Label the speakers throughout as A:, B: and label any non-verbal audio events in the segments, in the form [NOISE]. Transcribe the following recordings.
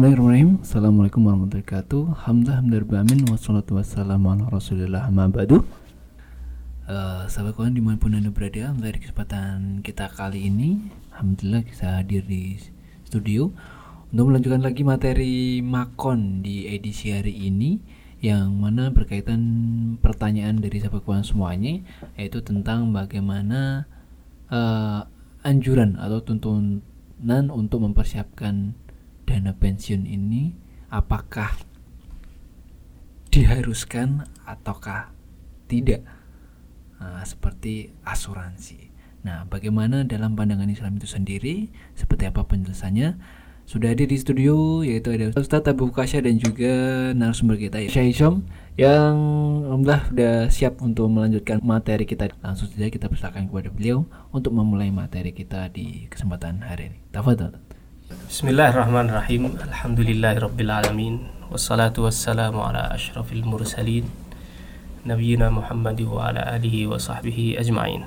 A: Bismillahirrahmanirrahim. Assalamualaikum warahmatullahi wabarakatuh. Hamzah hamdar bamin Wassalatu wassalamu ala rasulillah. Ba'du. Uh, Sahabat kawan di mana pun anda berada di kesempatan kita kali ini Alhamdulillah bisa hadir di studio Untuk melanjutkan lagi materi Makon di edisi hari ini Yang mana berkaitan pertanyaan dari sahabat kawan semuanya Yaitu tentang bagaimana uh, Anjuran atau tuntunan untuk mempersiapkan dana pensiun ini apakah diharuskan ataukah tidak nah, seperti asuransi. Nah, bagaimana dalam pandangan Islam itu sendiri? Seperti apa penjelasannya? Sudah ada di studio yaitu ada Ustadz Abu Kasya dan juga narasumber kita ya Syahisham yang alhamdulillah sudah siap untuk melanjutkan materi kita. Langsung saja kita persilakan kepada beliau untuk memulai materi kita di kesempatan hari ini. Tafadhol.
B: Bismillahirrahmanirrahim. Alhamdulillahirrabbilalamin Wassalatu wassalamu ala ashrafil mursalin. Nabiyina Muhammad wa ala alihi wa sahbihi ajma'in.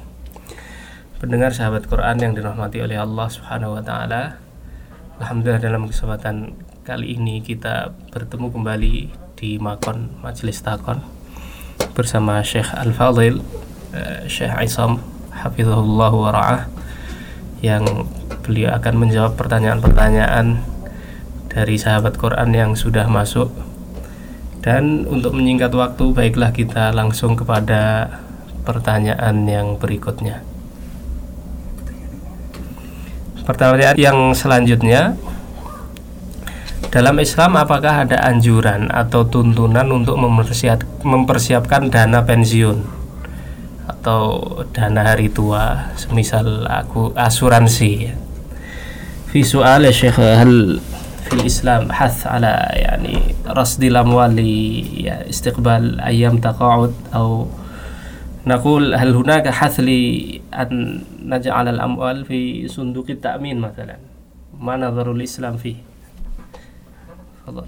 B: Pendengar sahabat Quran yang dirahmati oleh Allah subhanahu wa ta'ala Alhamdulillah dalam kesempatan kali ini kita bertemu kembali di Makon Majelis Takon Bersama Syekh Al-Fadil uh, Syekh Isam Hafizahullah wa ra'ah Yang beliau akan menjawab pertanyaan-pertanyaan dari sahabat Quran yang sudah masuk. Dan untuk menyingkat waktu, baiklah kita langsung kepada pertanyaan yang berikutnya. Pertanyaan yang selanjutnya, dalam Islam apakah ada anjuran atau tuntunan untuk mempersiapkan dana pensiun? atau dana hari tua semisal aku asuransi في سؤال يا شيخ هل في الإسلام حث على يعني رصد الأموال لاستقبال أيام تقاعد أو نقول هل هناك حث لأن نجعل الأموال في صندوق التأمين مثلا ما نظر الإسلام فيه تفضل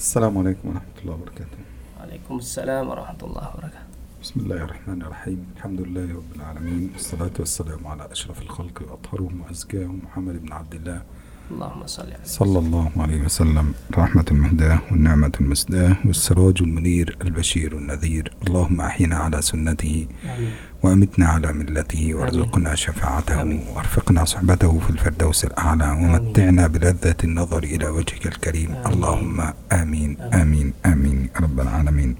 C: السلام عليكم ورحمة الله وبركاته.
B: وعليكم السلام ورحمة الله وبركاته.
C: بسم الله الرحمن الرحيم. الحمد لله رب العالمين. والصلاة والسلام على أشرف الخلق وأطهرهم وأزكاهم محمد بن عبد الله
B: اللهم صل على
C: صلى الله عليه وسلم. رحمة المهداة والنعمة المسداة والسراج المنير البشير النذير. اللهم أحينا على سنته
B: آمين.
C: وأمتنا على ملته وارزقنا شفاعته
B: آمين.
C: وأرفقنا صحبته في الفردوس الأعلى ومتعنا بلذة النظر إلى وجهك الكريم.
B: آمين.
C: اللهم آمين. آمين. آمين. يا رب العالمين.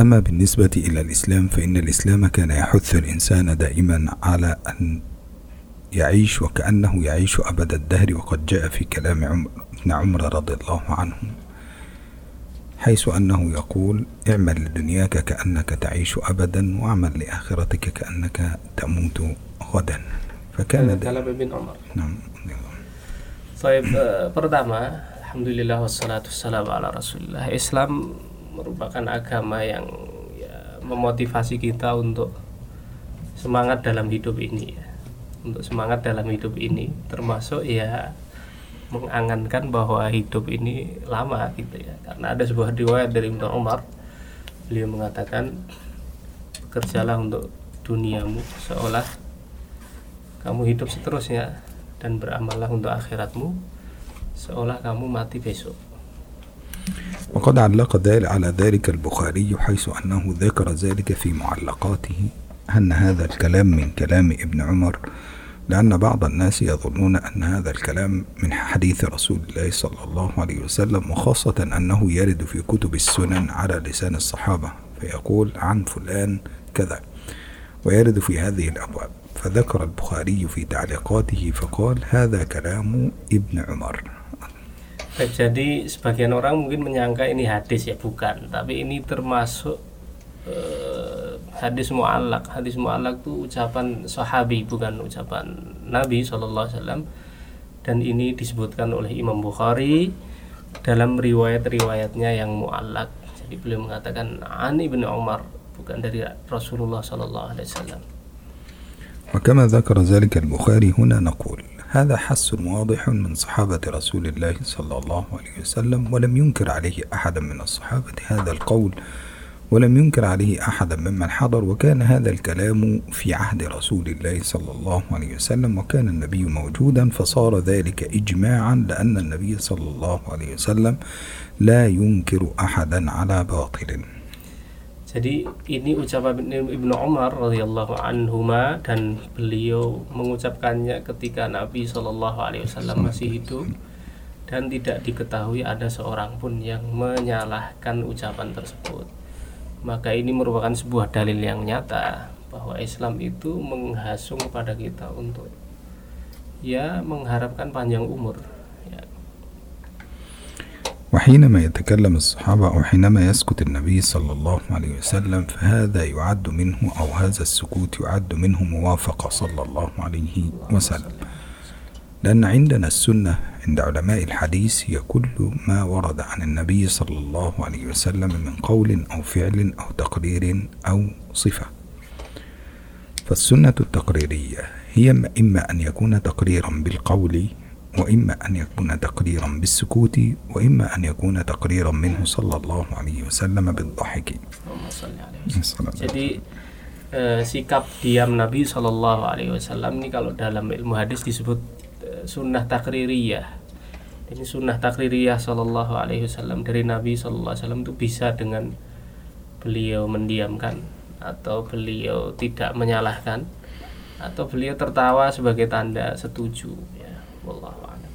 C: أما بالنسبة إلى الإسلام فإن الإسلام كان يحث الإنسان دائما على أن يعيش وكأنه يعيش أبد الدهر وقد جاء في كلام عمر ابن عمر رضي الله عنه حيث أنه يقول اعمل لدنياك كأنك تعيش أبدا واعمل لآخرتك كأنك تموت غدا فكان دا-
B: كلام ابن عمر
C: نعم
B: Baik, eh, pertama, alhamdulillah wassalatu wassalamu ala Rasulillah. Islam merupakan agama yang ya, memotivasi kita untuk semangat dalam hidup ini ya. Untuk semangat dalam hidup ini termasuk ya mengangankan bahwa hidup ini lama gitu ya. Karena ada sebuah riwayat dari Ibnu Umar beliau mengatakan bekerjalah untuk duniamu seolah kamu hidup seterusnya dan beramallah untuk akhiratmu seolah kamu mati besok.
C: وقد علق ذلك على ذلك البخاري حيث أنه ذكر ذلك في معلقاته أن هذا الكلام من كلام ابن عمر لأن بعض الناس يظنون أن هذا الكلام من حديث رسول الله صلى الله عليه وسلم وخاصة أنه يرد في كتب السنن على لسان الصحابة فيقول عن فلان كذا ويرد في هذه الأبواب. فذكر البخاري في تعليقاته فقال هذا كلام ابن عمر.
B: Baik, jadi sebagian orang mungkin menyangka ini hadis ya bukan, tapi ini termasuk eh, hadis muallak. Hadis muallak itu ucapan sahabi bukan ucapan Nabi SAW dan ini disebutkan oleh Imam Bukhari dalam riwayat-riwayatnya yang muallak. Jadi beliau mengatakan Ani bin Umar bukan dari Rasulullah SAW.
C: وكما ذكر ذلك البخاري هنا نقول هذا حس واضح من صحابة رسول الله صلى الله عليه وسلم ولم ينكر عليه أحد من الصحابة هذا القول ولم ينكر عليه أحدا ممن حضر وكان هذا الكلام في عهد رسول الله صلى الله عليه وسلم وكان النبي موجودا فصار ذلك إجماعا لأن النبي صلى الله عليه وسلم لا ينكر أحدا على باطل
B: Jadi ini ucapan Ibnu Umar radhiyallahu anhuma dan beliau mengucapkannya ketika Nabi Shallallahu alaihi wasallam masih hidup dan tidak diketahui ada seorang pun yang menyalahkan ucapan tersebut. Maka ini merupakan sebuah dalil yang nyata bahwa Islam itu menghasung pada kita untuk ya mengharapkan panjang umur
C: وحينما يتكلم الصحابة أو حينما يسكت النبي صلى الله عليه وسلم فهذا يعد منه أو هذا السكوت يعد منه موافقة صلى الله عليه وسلم لأن عندنا السنة عند علماء الحديث هي كل ما ورد عن النبي صلى الله عليه وسلم من قول أو فعل أو تقرير أو صفة. فالسنة التقريرية هي إما أن يكون تقريرا بالقول وإما أن يكون تقريرا بالسكوت وإما أن يكون تقريرا منه صلى الله عليه وسلم بالضحك.
B: Jadi eh, sikap diam Nabi Shallallahu Alaihi Wasallam ini kalau dalam ilmu hadis disebut sunnah takririyah. Ini sunnah takririyah Shallallahu Alaihi Wasallam dari Nabi Shallallahu Alaihi Wasallam itu bisa dengan beliau mendiamkan atau beliau tidak menyalahkan atau beliau tertawa sebagai tanda setuju والله أعلم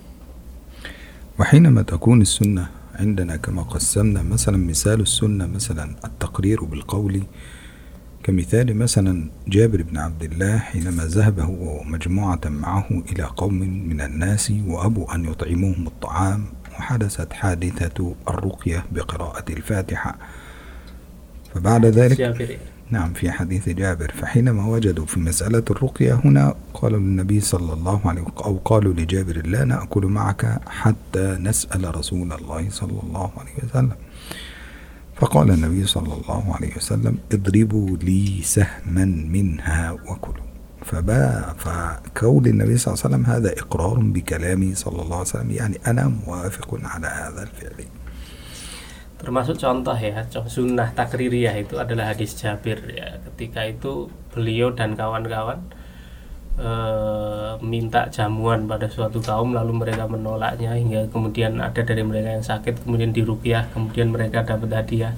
C: وحينما تكون السنة عندنا كما قسمنا مثلا مثال السنة مثلا التقرير بالقول كمثال مثلا جابر بن عبد الله حينما ذهب هو ومجموعة معه إلى قوم من الناس وأبوا أن يطعموهم الطعام وحدثت حادثة الرقية بقراءة الفاتحة. فبعد ذلك نعم في حديث جابر. فحينما وجدوا في مسألة الرقية هنا قالوا للنبي صلى الله عليه وسلم أو قالوا لجابر لا نأكل معك حتى نسأل رسول الله صلى الله عليه وسلم. فقال النبي صلى الله عليه وسلم اضربوا لي سهما منها وكلوا. فبا فكون النبي صلى الله عليه وسلم هذا إقرار بكلامه صلى الله عليه وسلم يعني أنا موافق على هذا الفعل.
B: Termasuk contoh ya sunnah takririyah itu adalah hadis Jabir ya. Ketika itu beliau dan kawan-kawan e, minta jamuan pada suatu kaum lalu mereka menolaknya hingga kemudian ada dari mereka yang sakit kemudian dirukyah kemudian mereka dapat hadiah.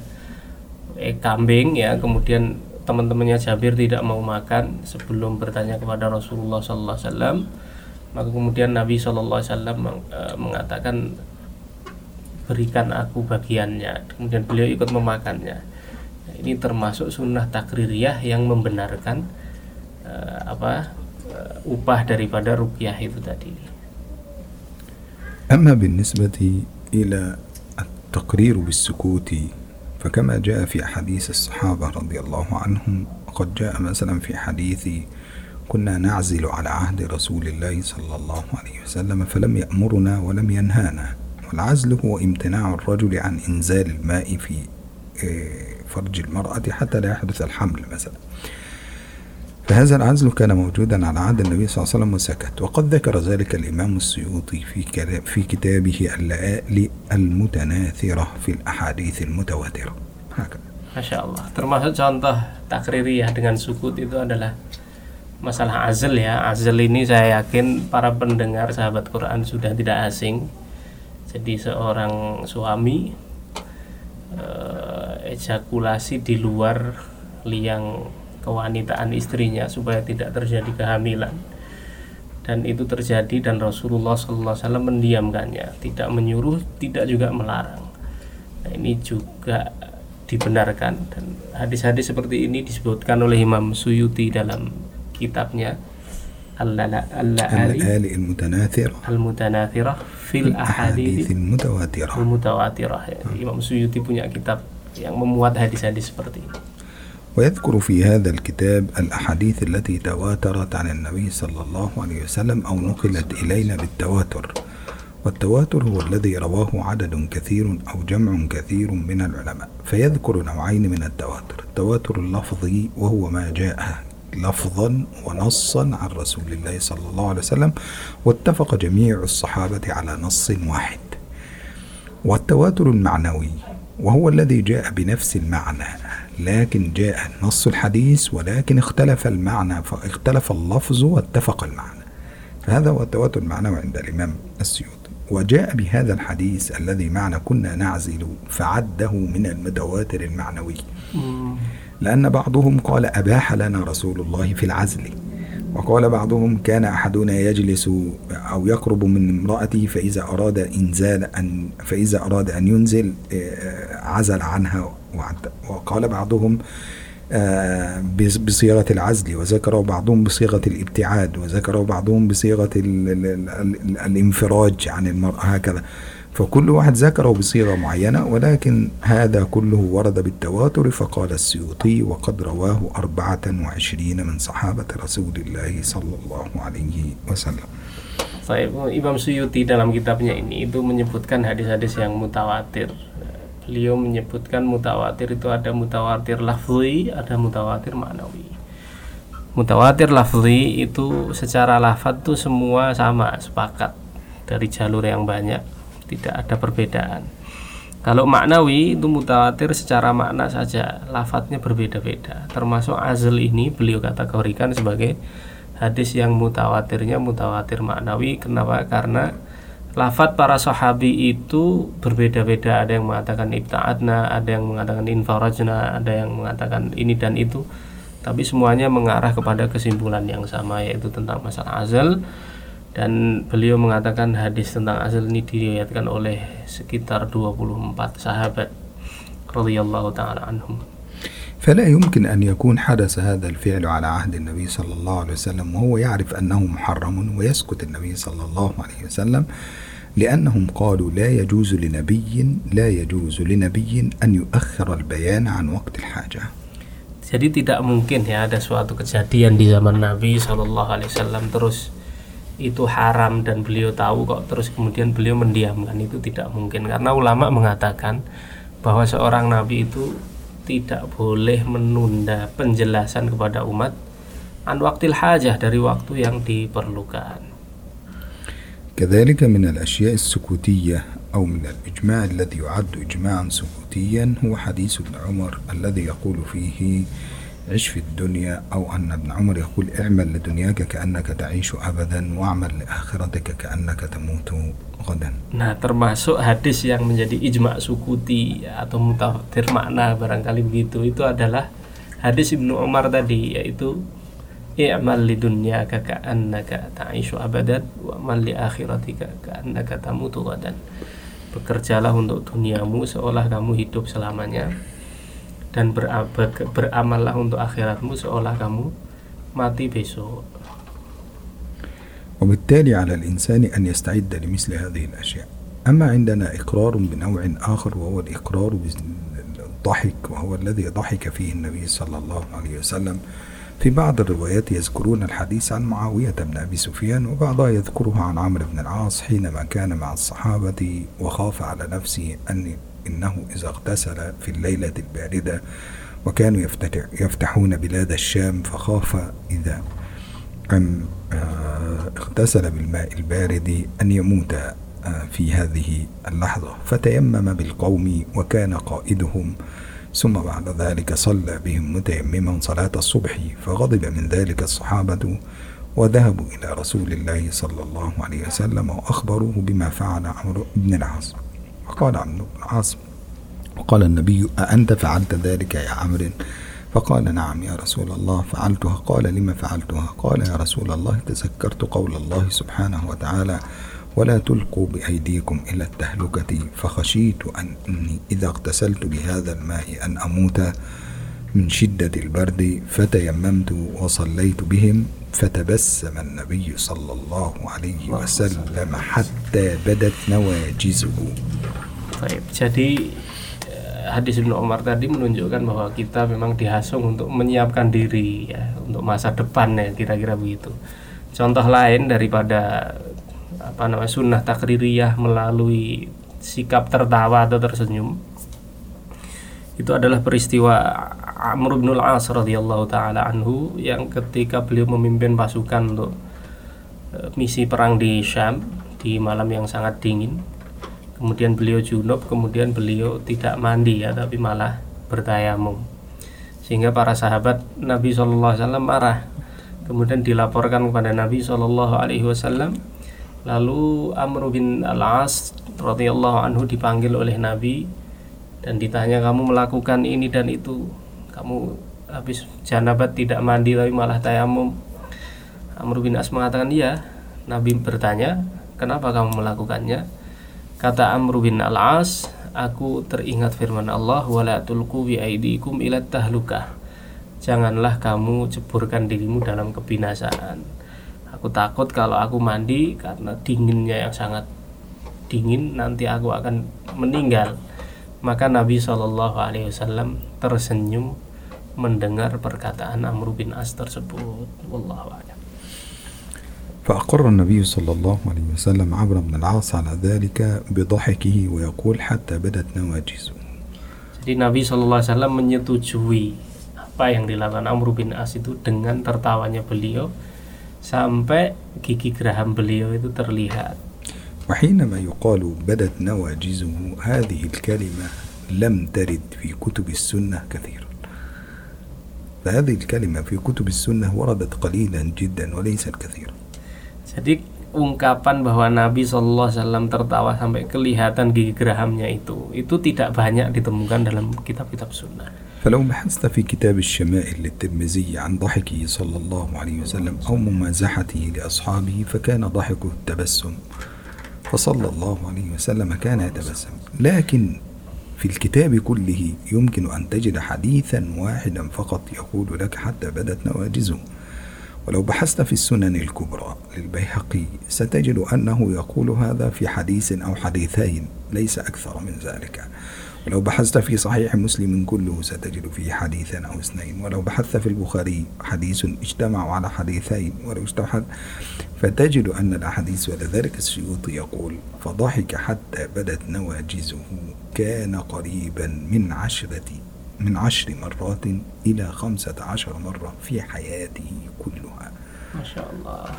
B: Eh, kambing ya kemudian teman-temannya Jabir tidak mau makan sebelum bertanya kepada Rasulullah SAW maka kemudian Nabi SAW eh, mengatakan berikan aku bagiannya. Kemudian beliau ikut memakannya. Ini termasuk sunnah takririyah yang membenarkan uh, apa upah daripada rukyah itu tadi.
C: أما بالنسبة إلى التقرير بالسكوت فكما جاء في أحاديث الصحابة رضي الله عنهم وقد جاء مثلا في حديث كنا نعزل على عهد رسول الله صلى الله عليه وسلم فلم يأمرنا ولم ينهانا. والعزل هو امتناع الرجل عن إنزال الماء في آه، فرج المرأة حتى لا يحدث الحمل مثلا. فهذا العزل كان موجودا على عهد النبي صلى الله عليه وسلم وسكت وقد ذكر ذلك الإمام السيوطي في في كتابه اللآلئ المتناثرة في الأحاديث المتواترة
B: هكذا Masya Allah termasuk contoh takririyah dengan sukut itu adalah masalah azal ya azal ini saya yakin para pendengar sahabat Quran sudah tidak asing jadi seorang suami uh, ejakulasi di luar liang kewanitaan istrinya supaya tidak terjadi kehamilan. Dan itu terjadi dan Rasulullah SAW mendiamkannya tidak menyuruh tidak juga melarang. Nah, ini juga dibenarkan dan hadis-hadis seperti ini disebutkan oleh Imam Suyuti dalam kitabnya
C: Al-Ali
B: Al-Mutanathirah. Fil Ahadith
C: Al-Mutawatirah
B: ya, Imam Suyuti punya kitab yang memuat hadis-hadis seperti ini.
C: ويذكر في هذا الكتاب الأحاديث التي تواترت عن النبي صلى الله عليه وسلم أو نقلت إلينا بالتواتر. والتواتر هو الذي رواه عدد كثير أو جمع كثير من العلماء فيذكر نوعين من التواتر. التواتر اللفظي وهو ما جاء لفظا ونصا عن رسول الله صلى الله عليه وسلم واتفق جميع الصحابة على نص واحد. والتواتر المعنوي وهو الذي جاء بنفس المعنى. لكن جاء نص الحديث ولكن اختلف المعنى فاختلف اللفظ واتفق المعنى. فهذا هو التواتر المعنوي عند الإمام السيوطي. وجاء بهذا الحديث الذي معنى كنا نعزل فعده من المتواتر المعنوي. لأن بعضهم قال أباح لنا رسول الله في العزل. وقال بعضهم كان أحدنا يجلس أو يقرب من امرأته فإذا أراد إنزال أن فإذا أراد أن ينزل آه، عزل عنها. وقال بعضهم آه، بص- بصيغة العزل وذكره بعضهم بصيغة الابتعاد وذكره بعضهم بصيغة ال ال ال ال الانفراج عن المرأة هكذا فكل واحد ذكره بصيغة معينة ولكن هذا كله ورد بالتواتر فقال السيوطي وقد رواه أربعة وعشرين من صحابة رسول الله صلى الله عليه وسلم
B: Imam Suyuti dalam kitabnya ini itu menyebutkan hadis-hadis yang mutawatir. Beliau menyebutkan mutawatir itu ada mutawatir lafzi, ada mutawatir maknawi. Mutawatir lafzi itu secara lafaz tuh semua sama, sepakat dari jalur yang banyak, tidak ada perbedaan. Kalau maknawi itu mutawatir secara makna saja, lafadznya berbeda-beda. Termasuk azl ini beliau kategorikan sebagai hadis yang mutawatirnya mutawatir maknawi. Kenapa? Karena lafadz para sahabi itu berbeda-beda. Ada yang mengatakan ibta'adna, ada yang mengatakan infarajna, ada yang mengatakan ini dan itu. Tapi semuanya mengarah kepada kesimpulan yang sama yaitu tentang masalah azal dan beliau mengatakan hadis tentang azal ini diriwayatkan oleh sekitar 24 sahabat radhiyallahu taala anhum.
C: فلا يمكن أن يكون حدث هذا الفعل على عهد النبي صلى الله عليه وسلم وهو يعرف أنه محرم ويسكت النبي صلى الله عليه وسلم لأنهم قالوا لا يجوز لنبي لا يجوز لنبي أن يؤخر البيان عن وقت الحاجة
B: Jadi tidak mungkin ya ada suatu kejadian di zaman Nabi Shallallahu Alaihi Wasallam terus itu haram dan beliau tahu kok terus kemudian beliau mendiamkan itu tidak mungkin karena ulama mengatakan bahwa seorang nabi itu tidak boleh menunda penjelasan kepada umat an waktil hajah dari waktu yang diperlukan.
C: كذلك من الأشياء السكوتية أو من الإجماع الذي يعد إجماعا سكوتيا هو حديث ابن عمر الذي يقول فيه عش في الدنيا أو أن ابن عمر يقول اعمل لدنياك كأنك تعيش أبدا واعمل لآخرتك كأنك تموت غدا.
B: Nah, termasuk hadis yang menjadi ijma sukuti atau mutawatir makna barangkali begitu. Itu adalah hadis Ibnu Umar tadi yaitu i'mal li dunyaka ka'annaka ta'ishu abadan wa amal li akhiratika ka'annaka tamutu ghadan. Bekerjalah untuk duniamu seolah kamu hidup selamanya dan beraba- beramallah untuk akhiratmu seolah kamu mati besok.
C: وبالتالي على الإنسان أن يستعد لمثل هذه الأشياء أما عندنا إقرار بنوع آخر وهو الإقرار بالضحك وهو الذي ضحك فيه النبي صلى الله عليه وسلم في بعض الروايات يذكرون الحديث عن معاوية بن أبي سفيان وبعضها يذكرها عن عمرو بن العاص حينما كان مع الصحابة وخاف على نفسه أن إنه إذا اغتسل في الليلة الباردة وكانوا يفتتح يفتحون بلاد الشام فخاف إذا أن آه، اغتسل بالماء البارد أن يموت آه، في هذه اللحظة. فتيمم بالقوم وكان قائدهم ثم بعد ذلك صلى بهم متيمما صلاة الصبح فغضب من ذلك الصحابة وذهبوا إلى رسول الله صلى الله عليه وسلم وأخبروه بما فعل عمرو بن العاص. وقال عمرو بن العاص وقال النبي أأنت فعلت ذلك يا عمرو؟ فقال نعم يا رسول الله فعلتها. قال لما فعلتها؟ قال يا رسول الله تذكرت قول الله سبحانه وتعالى ولا تلقوا بأيديكم إلى التهلكة فخشيت أن أني إذا اغتسلت بهذا الماء أن أموت من شدة البرد فتيممت وصليت بهم فتبسم النبي صلى الله عليه وسلم حتى بدت نواجزه
B: Baik, jadi eh, hadis Ibnu Umar tadi menunjukkan bahwa kita memang dihasung untuk menyiapkan diri ya untuk masa depan ya kira-kira begitu. Contoh lain daripada apa namanya sunnah takririyah melalui sikap tertawa atau tersenyum itu adalah peristiwa Amr bin Al-As radhiyallahu taala anhu yang ketika beliau memimpin pasukan untuk eh, misi perang di Syam di malam yang sangat dingin. Kemudian beliau junub kemudian beliau tidak mandi ya tapi malah bertayamum. Sehingga para sahabat Nabi SAW marah. Kemudian dilaporkan kepada Nabi Wasallam lalu Amr bin Al As radhiyallahu anhu dipanggil oleh Nabi dan ditanya kamu melakukan ini dan itu. Kamu habis janabat tidak mandi tapi malah tayamum Amr bin As mengatakan iya. Nabi bertanya kenapa kamu melakukannya? Kata Amr bin Al As aku teringat firman Allah wala tulqu bi aidikum ila tahlukah janganlah kamu ceburkan dirimu dalam kebinasaan. Aku takut kalau aku mandi karena dinginnya yang sangat dingin nanti aku akan meninggal. Maka Nabi Shallallahu Alaihi Wasallam tersenyum mendengar perkataan Amr bin As tersebut. Wallahu a'lam.
C: فأقر النبي صلى الله عليه وسلم عمرو بن العاص على ذلك بضحكه ويقول حتى بدت نواجزه.
B: Jadi Nabi Shallallahu Alaihi Wasallam menyetujui apa yang dilakukan Amr bin As itu dengan tertawanya beliau sampai gigi geraham beliau itu terlihat.
C: وحينما يقال بدت نواجزه هذه الكلمة لم ترد في كتب السنة كثيرا فهذه الكلمة في كتب السنة وردت قليلا جدا وليست كثيرا
B: Jadi ungkapan bahwa Nabi SAW tertawa sampai kelihatan gigi gerahamnya itu itu tidak banyak ditemukan dalam kitab-kitab sunnah.
C: فلو بحثت في كتاب الشمائل للترمذي عن ضحكه صلى الله عليه وسلم أو ممازحته لأصحابه فكان ضحكه التبسم. فصلى الله عليه وسلم كان يتبسم. لكن في الكتاب كله يمكن أن تجد حديثا واحدا فقط يقول لك حتى بدت نواجزه. ولو بحثت في السنن الكبرى للبيهقي ستجد أنه يقول هذا في حديث أو حديثين ليس أكثر من ذلك. ولو بحثت في صحيح مسلم كله ستجد فيه حديثا أو اثنين. ولو بحثت في البخاري حديث اجتمعوا على حديثين. ولو اجتمع فتجد أن الأحاديث ولذلك السيوطي يقول فضحك حتى بدت نواجزه كان قريبا من عشرة من عشر مرات إلى خمسة عشر مرة في حياته كلها.
B: Masya Allah.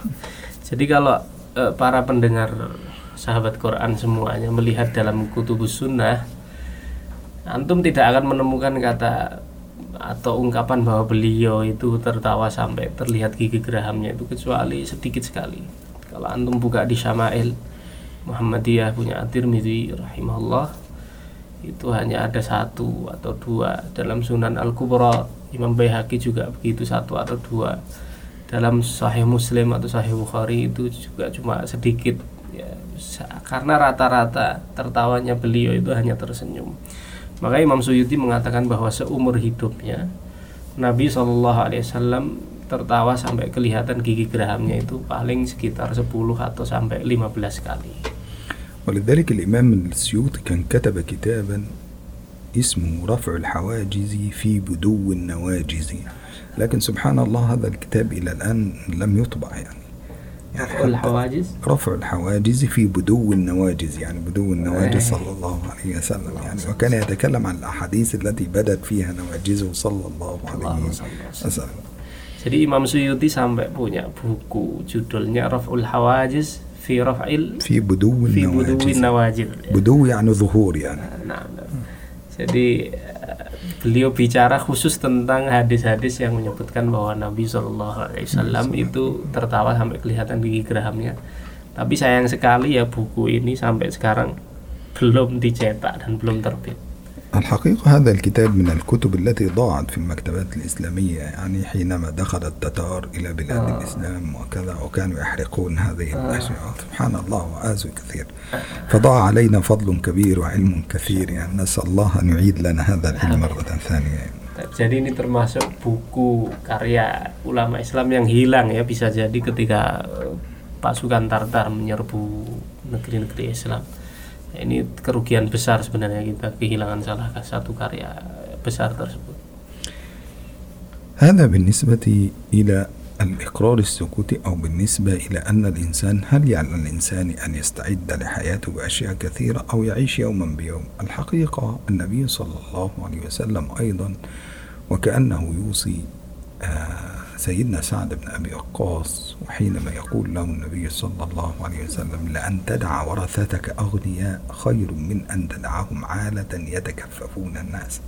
B: Jadi kalau eh, para pendengar sahabat Quran semuanya melihat dalam kutubus sunnah antum tidak akan menemukan kata atau ungkapan bahwa beliau itu tertawa sampai terlihat gigi gerahamnya itu kecuali sedikit sekali. Kalau antum buka di Syama'il Muhammadiyah punya At-Tirmidzi rahimahullah itu hanya ada satu atau dua. Dalam Sunan Al-Kubra Imam Baihaqi juga begitu satu atau dua. Dalam Sahih Muslim atau Sahih Bukhari itu juga cuma sedikit ya, karena rata-rata tertawanya beliau itu hanya tersenyum maka Imam Suyuti mengatakan bahwa seumur hidupnya Nabi Shallallahu Alaihi Wasallam tertawa sampai kelihatan gigi gerahamnya itu paling sekitar 10 atau sampai 15 kali.
C: ولذلك الإمام السيوطي كان كتب كتابا اسمه رفع الحواجز في بدو النواجز لكن سبحان الله هذا الكتاب إلى الآن لم يطبع يعني يعني حتى
B: الحواجز
C: رفع الحواجز في بدو النواجز يعني بدو النواجز صلى الله عليه وسلم يعني وكان يتكلم عن الأحاديث التي بدت فيها نواجزه صلى الله عليه. وسلم
B: Jadi Imam Suyuti sampai punya buku judulnya Raf'ul Hawajiz fi Raf'il fi Buduwin Nawajid.
C: بدو يعني ظهور يعني
B: Nah, nah. Jadi beliau bicara khusus tentang hadis-hadis yang menyebutkan bahwa Nabi Shallallahu Alaihi Wasallam itu tertawa sampai kelihatan gigi gerahamnya. Tapi sayang sekali ya buku ini sampai sekarang belum dicetak dan belum terbit.
C: الحقيقة هذا الكتاب من الكتب التي ضاعت في المكتبات الإسلامية يعني حينما دخل التتار إلى بلاد
B: آه.
C: الإسلام وكذا وكانوا يحرقون هذه الأشياء. سبحان الله وآسوا كثير فضاع علينا فضل كبير وعلم كثير يعني نسأل الله أن يعيد لنا هذا العلم مرة ثانية.
B: Jadi ini termasuk buku karya ulama Islam yang hilang ya bisa jadi ketika pasukan Tartar menyerbu negeri-negeri Islam. Ini kerugian besar sebenarnya kita kehilangan salah satu karya besar tersebut.
C: هذا بالنسبة إلى الإقرار السكوتي أو بالنسبة إلى أن الإنسان هل على الإنسان أن يستعد لحياته بأشياء كثيرة أو يعيش يوما بيوم الحقيقة النبي صلى الله عليه وسلم أيضا وكأنه يوصي آه، سيدنا سعد بن أبي وقاص وحينما يقول له النبي صلى الله عليه وسلم لأن تدع ورثتك أغنياء خير من أن تدعهم عالة يتكففون الناس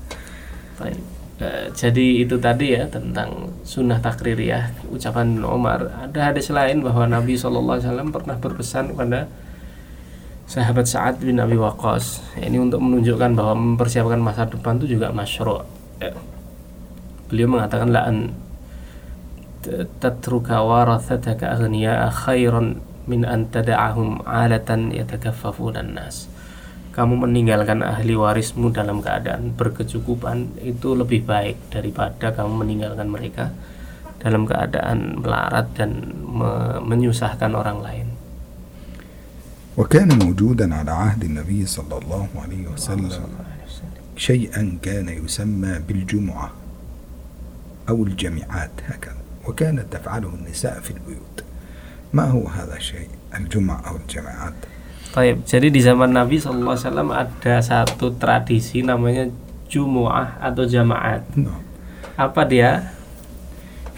B: Baik. Eh, jadi itu tadi ya tentang sunnah takririyah ucapan Umar ada hadis lain bahwa Nabi SAW pernah berpesan kepada sahabat Sa'ad bin Abi Waqqas ini untuk menunjukkan bahwa mempersiapkan masa depan itu juga masyru' ya. beliau mengatakan la an tatruka warathataka aghniya'a khairan min an tada'ahum alatan yatakaffafuna nas kamu meninggalkan ahli warismu dalam keadaan berkecukupan itu lebih baik daripada kamu meninggalkan mereka dalam keadaan melarat dan me menyusahkan orang lain.
C: وكان موجودا على عهد النبي صلى الله عليه وسلم شيئا كان يسمى بالجمعة أو الجمعات هكذا وكانت تفعله النساء في البيوت ما هو هذا الشيء الجمعة أو الجماعات
B: Taib. Jadi di zaman Nabi SAW ada satu tradisi namanya Jumu'ah atau Jamaat.
C: نعم
B: Apa dia?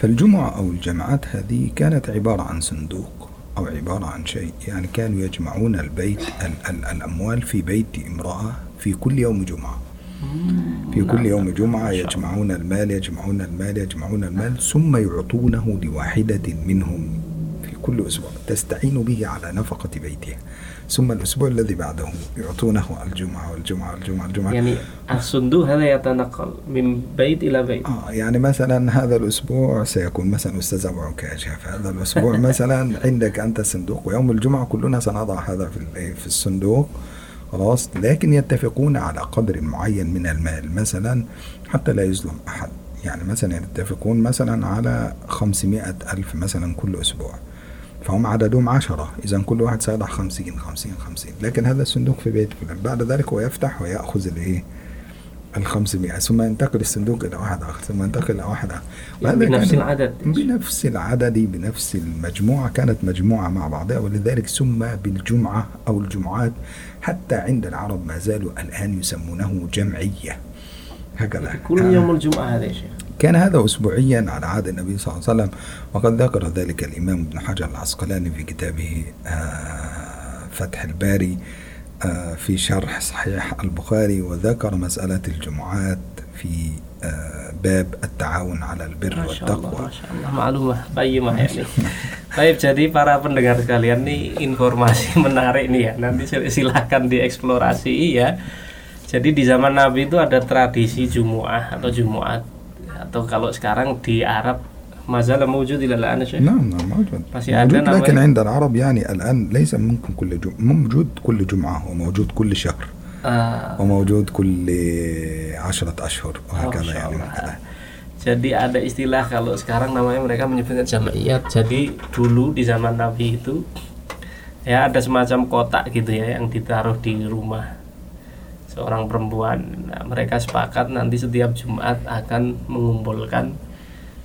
C: فالجمعة أو الجماعات هذه كانت عبارة عن صندوق أو عبارة عن شيء يعني كانوا يجمعون البيت ال ال الأموال في بيت امرأة في كل يوم جمعة في كل يوم جمعة يجمعون المال يجمعون المال يجمعون المال ثم يعطونه لواحدة منهم في كل أسبوع تستعين به على نفقة بيتها. ثم الأسبوع الذي بعده يعطونه الجمعة والجمعة والجمعة والجمعة.
B: Yani as-sundu hadha yatanaqal min bait ila bait.
C: آه يعني مثلا هذا الأسبوع سيكون مثلا أستاذ أبو عكاشة فهذا الأسبوع [LAUGHS] مثلا عندك أنت صندوق. ويوم الجمعة كلنا سنضع هذا في الصندوق. خلاص لكن يتفقون على قدر معين من المال مثلا حتى لا يظلم أحد. يعني مثلا يتفقون مثلا على 500 ألف مثلا كل أسبوع. فهم عددهم عشرة. إذا كل واحد سيضع خمسين خمسين خمسين. لكن هذا الصندوق في بيت فلان. بعد ذلك هو يفتح ويأخذ الإيه؟ الخمسمائة ثم ينتقل الصندوق إلى واحد آخر ثم ينتقل إلى واحد آخر. وهذا
B: بنفس
C: كان-
B: العدد.
C: بنفس العدد بنفس المجموعة كانت مجموعة مع بعضها ولذلك سمى بالجمعة أو الجمعات حتى عند العرب ما زالوا الآن يسمونه جمعية. هكذا.
B: Kul yaumul Jum'ah hadha ya Syekh.
C: كان هذا أسبوعيا على عهد النبي صلى الله عليه وسلم وقد ذكر ذلك الإمام ابن حجر العسقلاني في كتابه آه، فتح الباري. آه، في شرح صحيح البخاري وذكر مسألة الجمعات في آه، باب التعاون على البر
B: Masya Allah,
C: والتقوى
B: Masya Allah, maklumah, bayyimah ya nih. Baik, jadi para pendengar sekalian nih informasi [LAUGHS] menarik nih ya. Nanti sil- silahkan dieksplorasi ya. Jadi di zaman Nabi itu ada tradisi Jumu'ah atau Jumu'at atau kalau sekarang di Arab mazalah mewujud ila الآن Syekh.
C: نعم نعم موجود
B: بس يعني
C: موجود
B: عندنا
C: لكن
B: وين-
C: عند العرب يعني الآن ليس ممكن كل جمعة موجود كل جمعة وموجود كل شهر
B: Ah,
C: وموجود كل عشرة أشهر وهكذا
B: Masya
C: يعني
B: Allah.
C: هكذا.
B: Jadi ada istilah kalau sekarang namanya mereka menyebutnya jamaiyat. Jadi dulu di zaman Nabi itu ya ada semacam kotak gitu ya yang ditaruh di rumah seorang perempuan. Nah, mereka sepakat nanti setiap Jumat akan mengumpulkan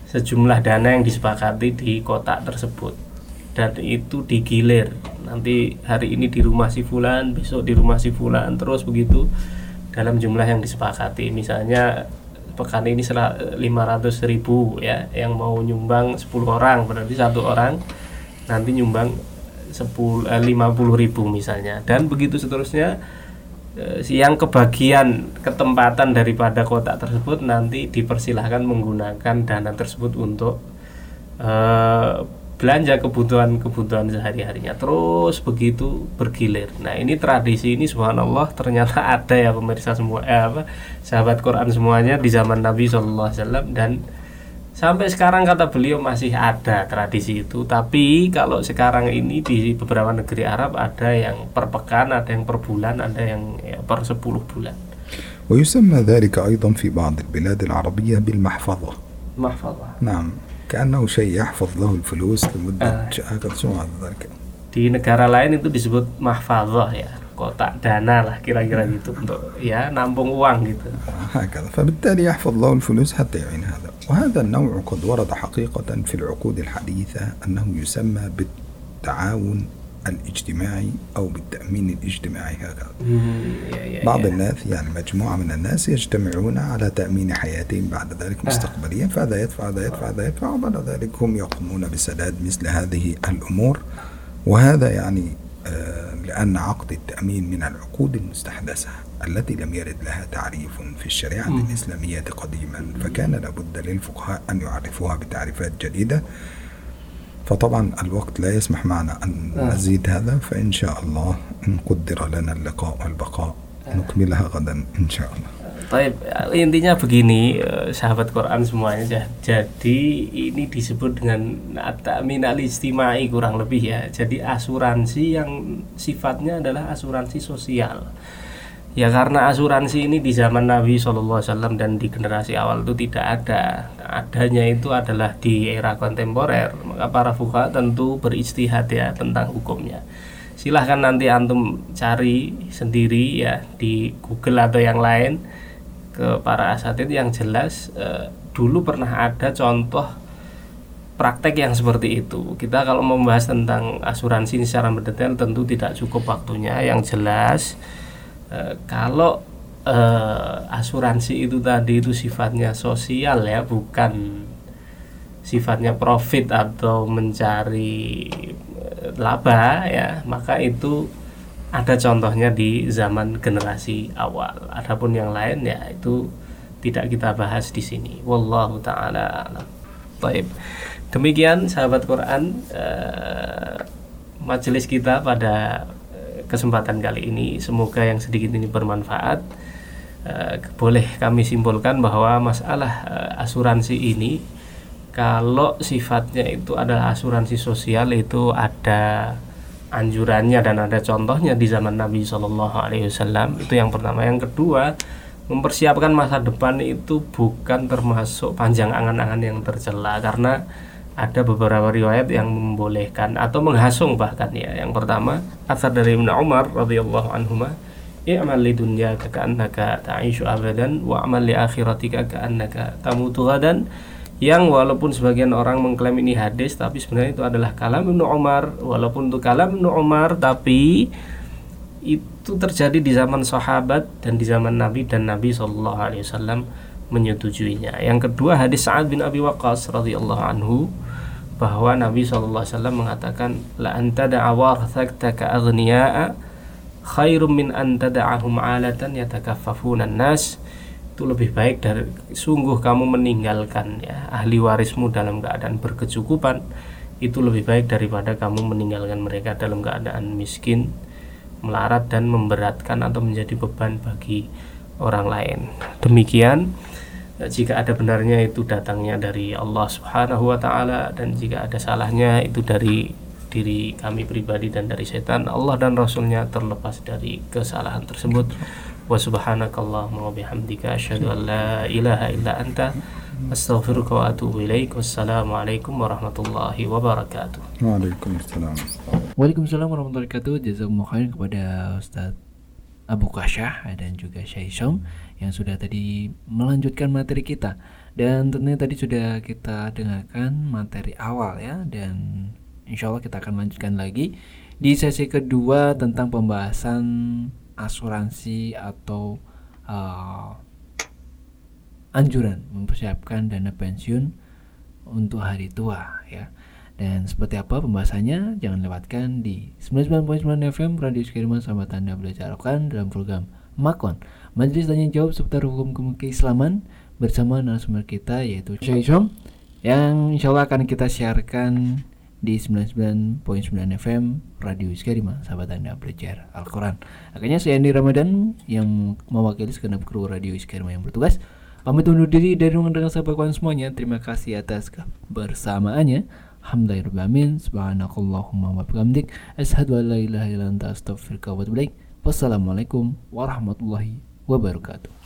B: sejumlah dana yang disepakati di kotak tersebut. Dan itu digilir. Nanti hari ini di rumah si fulan besok di rumah si fulan terus begitu. Dalam jumlah yang disepakati. Misalnya pekan ini 500 ribu ya yang mau nyumbang 10 orang berarti satu orang nanti nyumbang 10 eh, 50 ribu misalnya. Dan begitu seterusnya yang kebagian ketempatan daripada kotak tersebut nanti dipersilahkan menggunakan dana tersebut untuk eh, belanja kebutuhan-kebutuhan sehari-harinya terus begitu bergilir. Nah ini tradisi ini subhanallah ternyata [LAUGHS] ada ya pemirsa semua eh, apa sahabat Quran semuanya di zaman Nabi SAW dan sampai sekarang kata beliau masih ada tradisi itu tapi kalau sekarang ini di beberapa negeri Arab ada yang per pekan ada yang per bulan ada yang ya, per 10 bulan
C: ويسمى ذلك أيضا في بعض البلاد العربية بالمحفظة
B: mahfalah
C: نعم كأنه شيء يحفظ له الفلوس لمدة
B: آه.
C: هكذا شو هذا ذلك
B: di negara lain itu disebut mahfalah ya Kotak dana lah kira-kira gitu untuk ya nampung uang gitu.
C: هكذا فبالتالي يحفظ له الفلوس حتى يعين هذا وهذا النوع قد ورد حقيقة في العقود الحديثة أنه يسمى بالتعاون الاجتماعي أو بالتأمين الاجتماعي هكذا
B: Hmm,
C: بعض. الناس يعني مجموعة من الناس يجتمعون على تأمين حياتهم بعد ذلك مستقبليا فهذا يدفع هذا يدفع هذا يدفع وبعد ذلك هم يقومون بسداد مثل هذه الأمور وهذا يعني لأن عقد التأمين من العقود المستحدثة التي لم يرد لها تعريف في الشريعة. الإسلامية قديما فكان لابد للفقهاء أن يعرفوها بتعريفات جديدة فطبعا الوقت لا يسمح معنا أن
B: آه.
C: نزيد هذا فإن شاء الله إن قدر لنا اللقاء والبقاء نكملها غدا إن شاء الله
B: Taib, intinya begini eh, sahabat Quran semuanya Ja- jadi ini disebut dengan at-ta'min al-istimai kurang lebih ya. Jadi asuransi yang sifatnya adalah asuransi sosial. Ya karena asuransi ini di zaman Nabi SAW dan di generasi awal itu tidak ada. Adanya itu adalah di era kontemporer maka para fuqaha tentu beristihad ya tentang hukumnya. Silahkan nanti antum cari sendiri ya di Google atau yang lain ke para asatid yang jelas eh, dulu pernah ada contoh praktek yang seperti itu. Kita kalau membahas tentang asuransi secara mendetail tentu tidak cukup waktunya. Yang jelas eh, kalau eh, asuransi itu tadi itu sifatnya sosial ya bukan sifatnya profit atau mencari laba ya maka itu ada contohnya di zaman generasi awal. Adapun yang lain ya itu tidak kita bahas di sini. Wallahu taala alam. Baik. Demikian sahabat Quran eh, majelis kita pada eh, kesempatan kali ini semoga yang sedikit ini bermanfaat. Eh, boleh kami simpulkan bahwa masalah asuransi ini kalau sifatnya itu adalah asuransi sosial itu ada anjurannya dan ada contohnya di zaman Nabi Shallallahu Alaihi Wasallam itu yang pertama. Yang kedua mempersiapkan masa depan itu bukan termasuk panjang angan-angan yang tercela karena ada beberapa riwayat yang membolehkan atau menghasung bahkan ya. Yang pertama asar dari Ibnu Umar radhiyallahu anhuma i'mal li dunyaka ka'annaka ta'ishu abadan wa amal li akhiratika ka'annaka tamutu gadan yang walaupun sebagian orang mengklaim ini hadis tapi sebenarnya itu adalah kalam Ibnu Umar walaupun itu kalam Ibnu Umar tapi itu terjadi di zaman sahabat dan di zaman Nabi dan Nabi Shallallahu Alaihi Wasallam menyetujuinya. Yang kedua hadis Sa'ad bin Abi Waqqas radhiyallahu anhu bahwa Nabi Shallallahu Alaihi Wasallam mengatakan la anta da'awarthaka aghniya'a khairum min an tada'ahum 'alatan yatakaffafuna nas itu lebih baik dari sungguh kamu meninggalkan ya ahli warismu dalam keadaan berkecukupan itu lebih baik daripada kamu meninggalkan mereka dalam keadaan miskin melarat dan memberatkan atau menjadi beban bagi orang lain. Demikian jika ada benarnya itu datangnya dari Allah Subhanahu wa taala dan jika ada salahnya itu dari diri kami pribadi dan dari setan Allah dan rasulnya terlepas dari kesalahan tersebut wa subhanakallahumma wa bihamdika asyhadu an la ilaha illa anta astaghfiruka wa atubu ilaik wassalamu alaikum warahmatullahi wabarakatuh
C: Waalaikumsalam.
A: Waalaikumsalam warahmatullahi wabarakatuh. Jazakumullah khairan kepada Ustadz Abu Kasyah dan juga Syekh Isom yang sudah tadi melanjutkan materi kita. Dan tentunya tadi sudah kita dengarkan materi awal ya dan insya Allah kita akan lanjutkan lagi di sesi kedua tentang pembahasan asuransi atau uh, anjuran mempersiapkan dana pensiun untuk hari tua ya. Dan seperti apa pembahasannya jangan lewatkan di 99.9 FM Radio Sekiriman sahabat Anda belajar Al-Quran dalam program Makon Majelis Tanya Jawab seputar hukum-hukum keislaman bersama narasumber kita yaitu Syekh Isom yang insya Allah akan kita siarkan di 99.9 FM Radio Iskarima sahabat anda belajar Al-Quran. Akhirnya saya Andi Ramadan yang mewakili segenap kru Radio Iskarima yang bertugas. Pamit undur diri dari dengan sahabat kawan semuanya. Terima kasih atas kebersamaannya. Alhamdulillahirrahmanirrahim Subhanakallahumma wa bihamdik. Ashadu an la ilaha illa anta astaghfiruka wa Wassalamualaikum warahmatullahi wabarakatuh